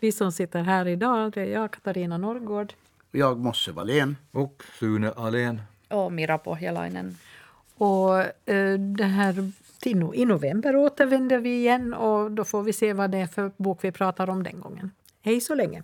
Speaker 1: vi som sitter här idag, det är jag, Katarina Norrgård.
Speaker 4: Jag, Mosse Wallén.
Speaker 3: Och Sune Alén.
Speaker 2: Och Mira Pohjalainen.
Speaker 1: Och eh, det här, till I november återvänder vi igen och då får vi se vad det är för bok vi pratar om den gången. Hej så länge!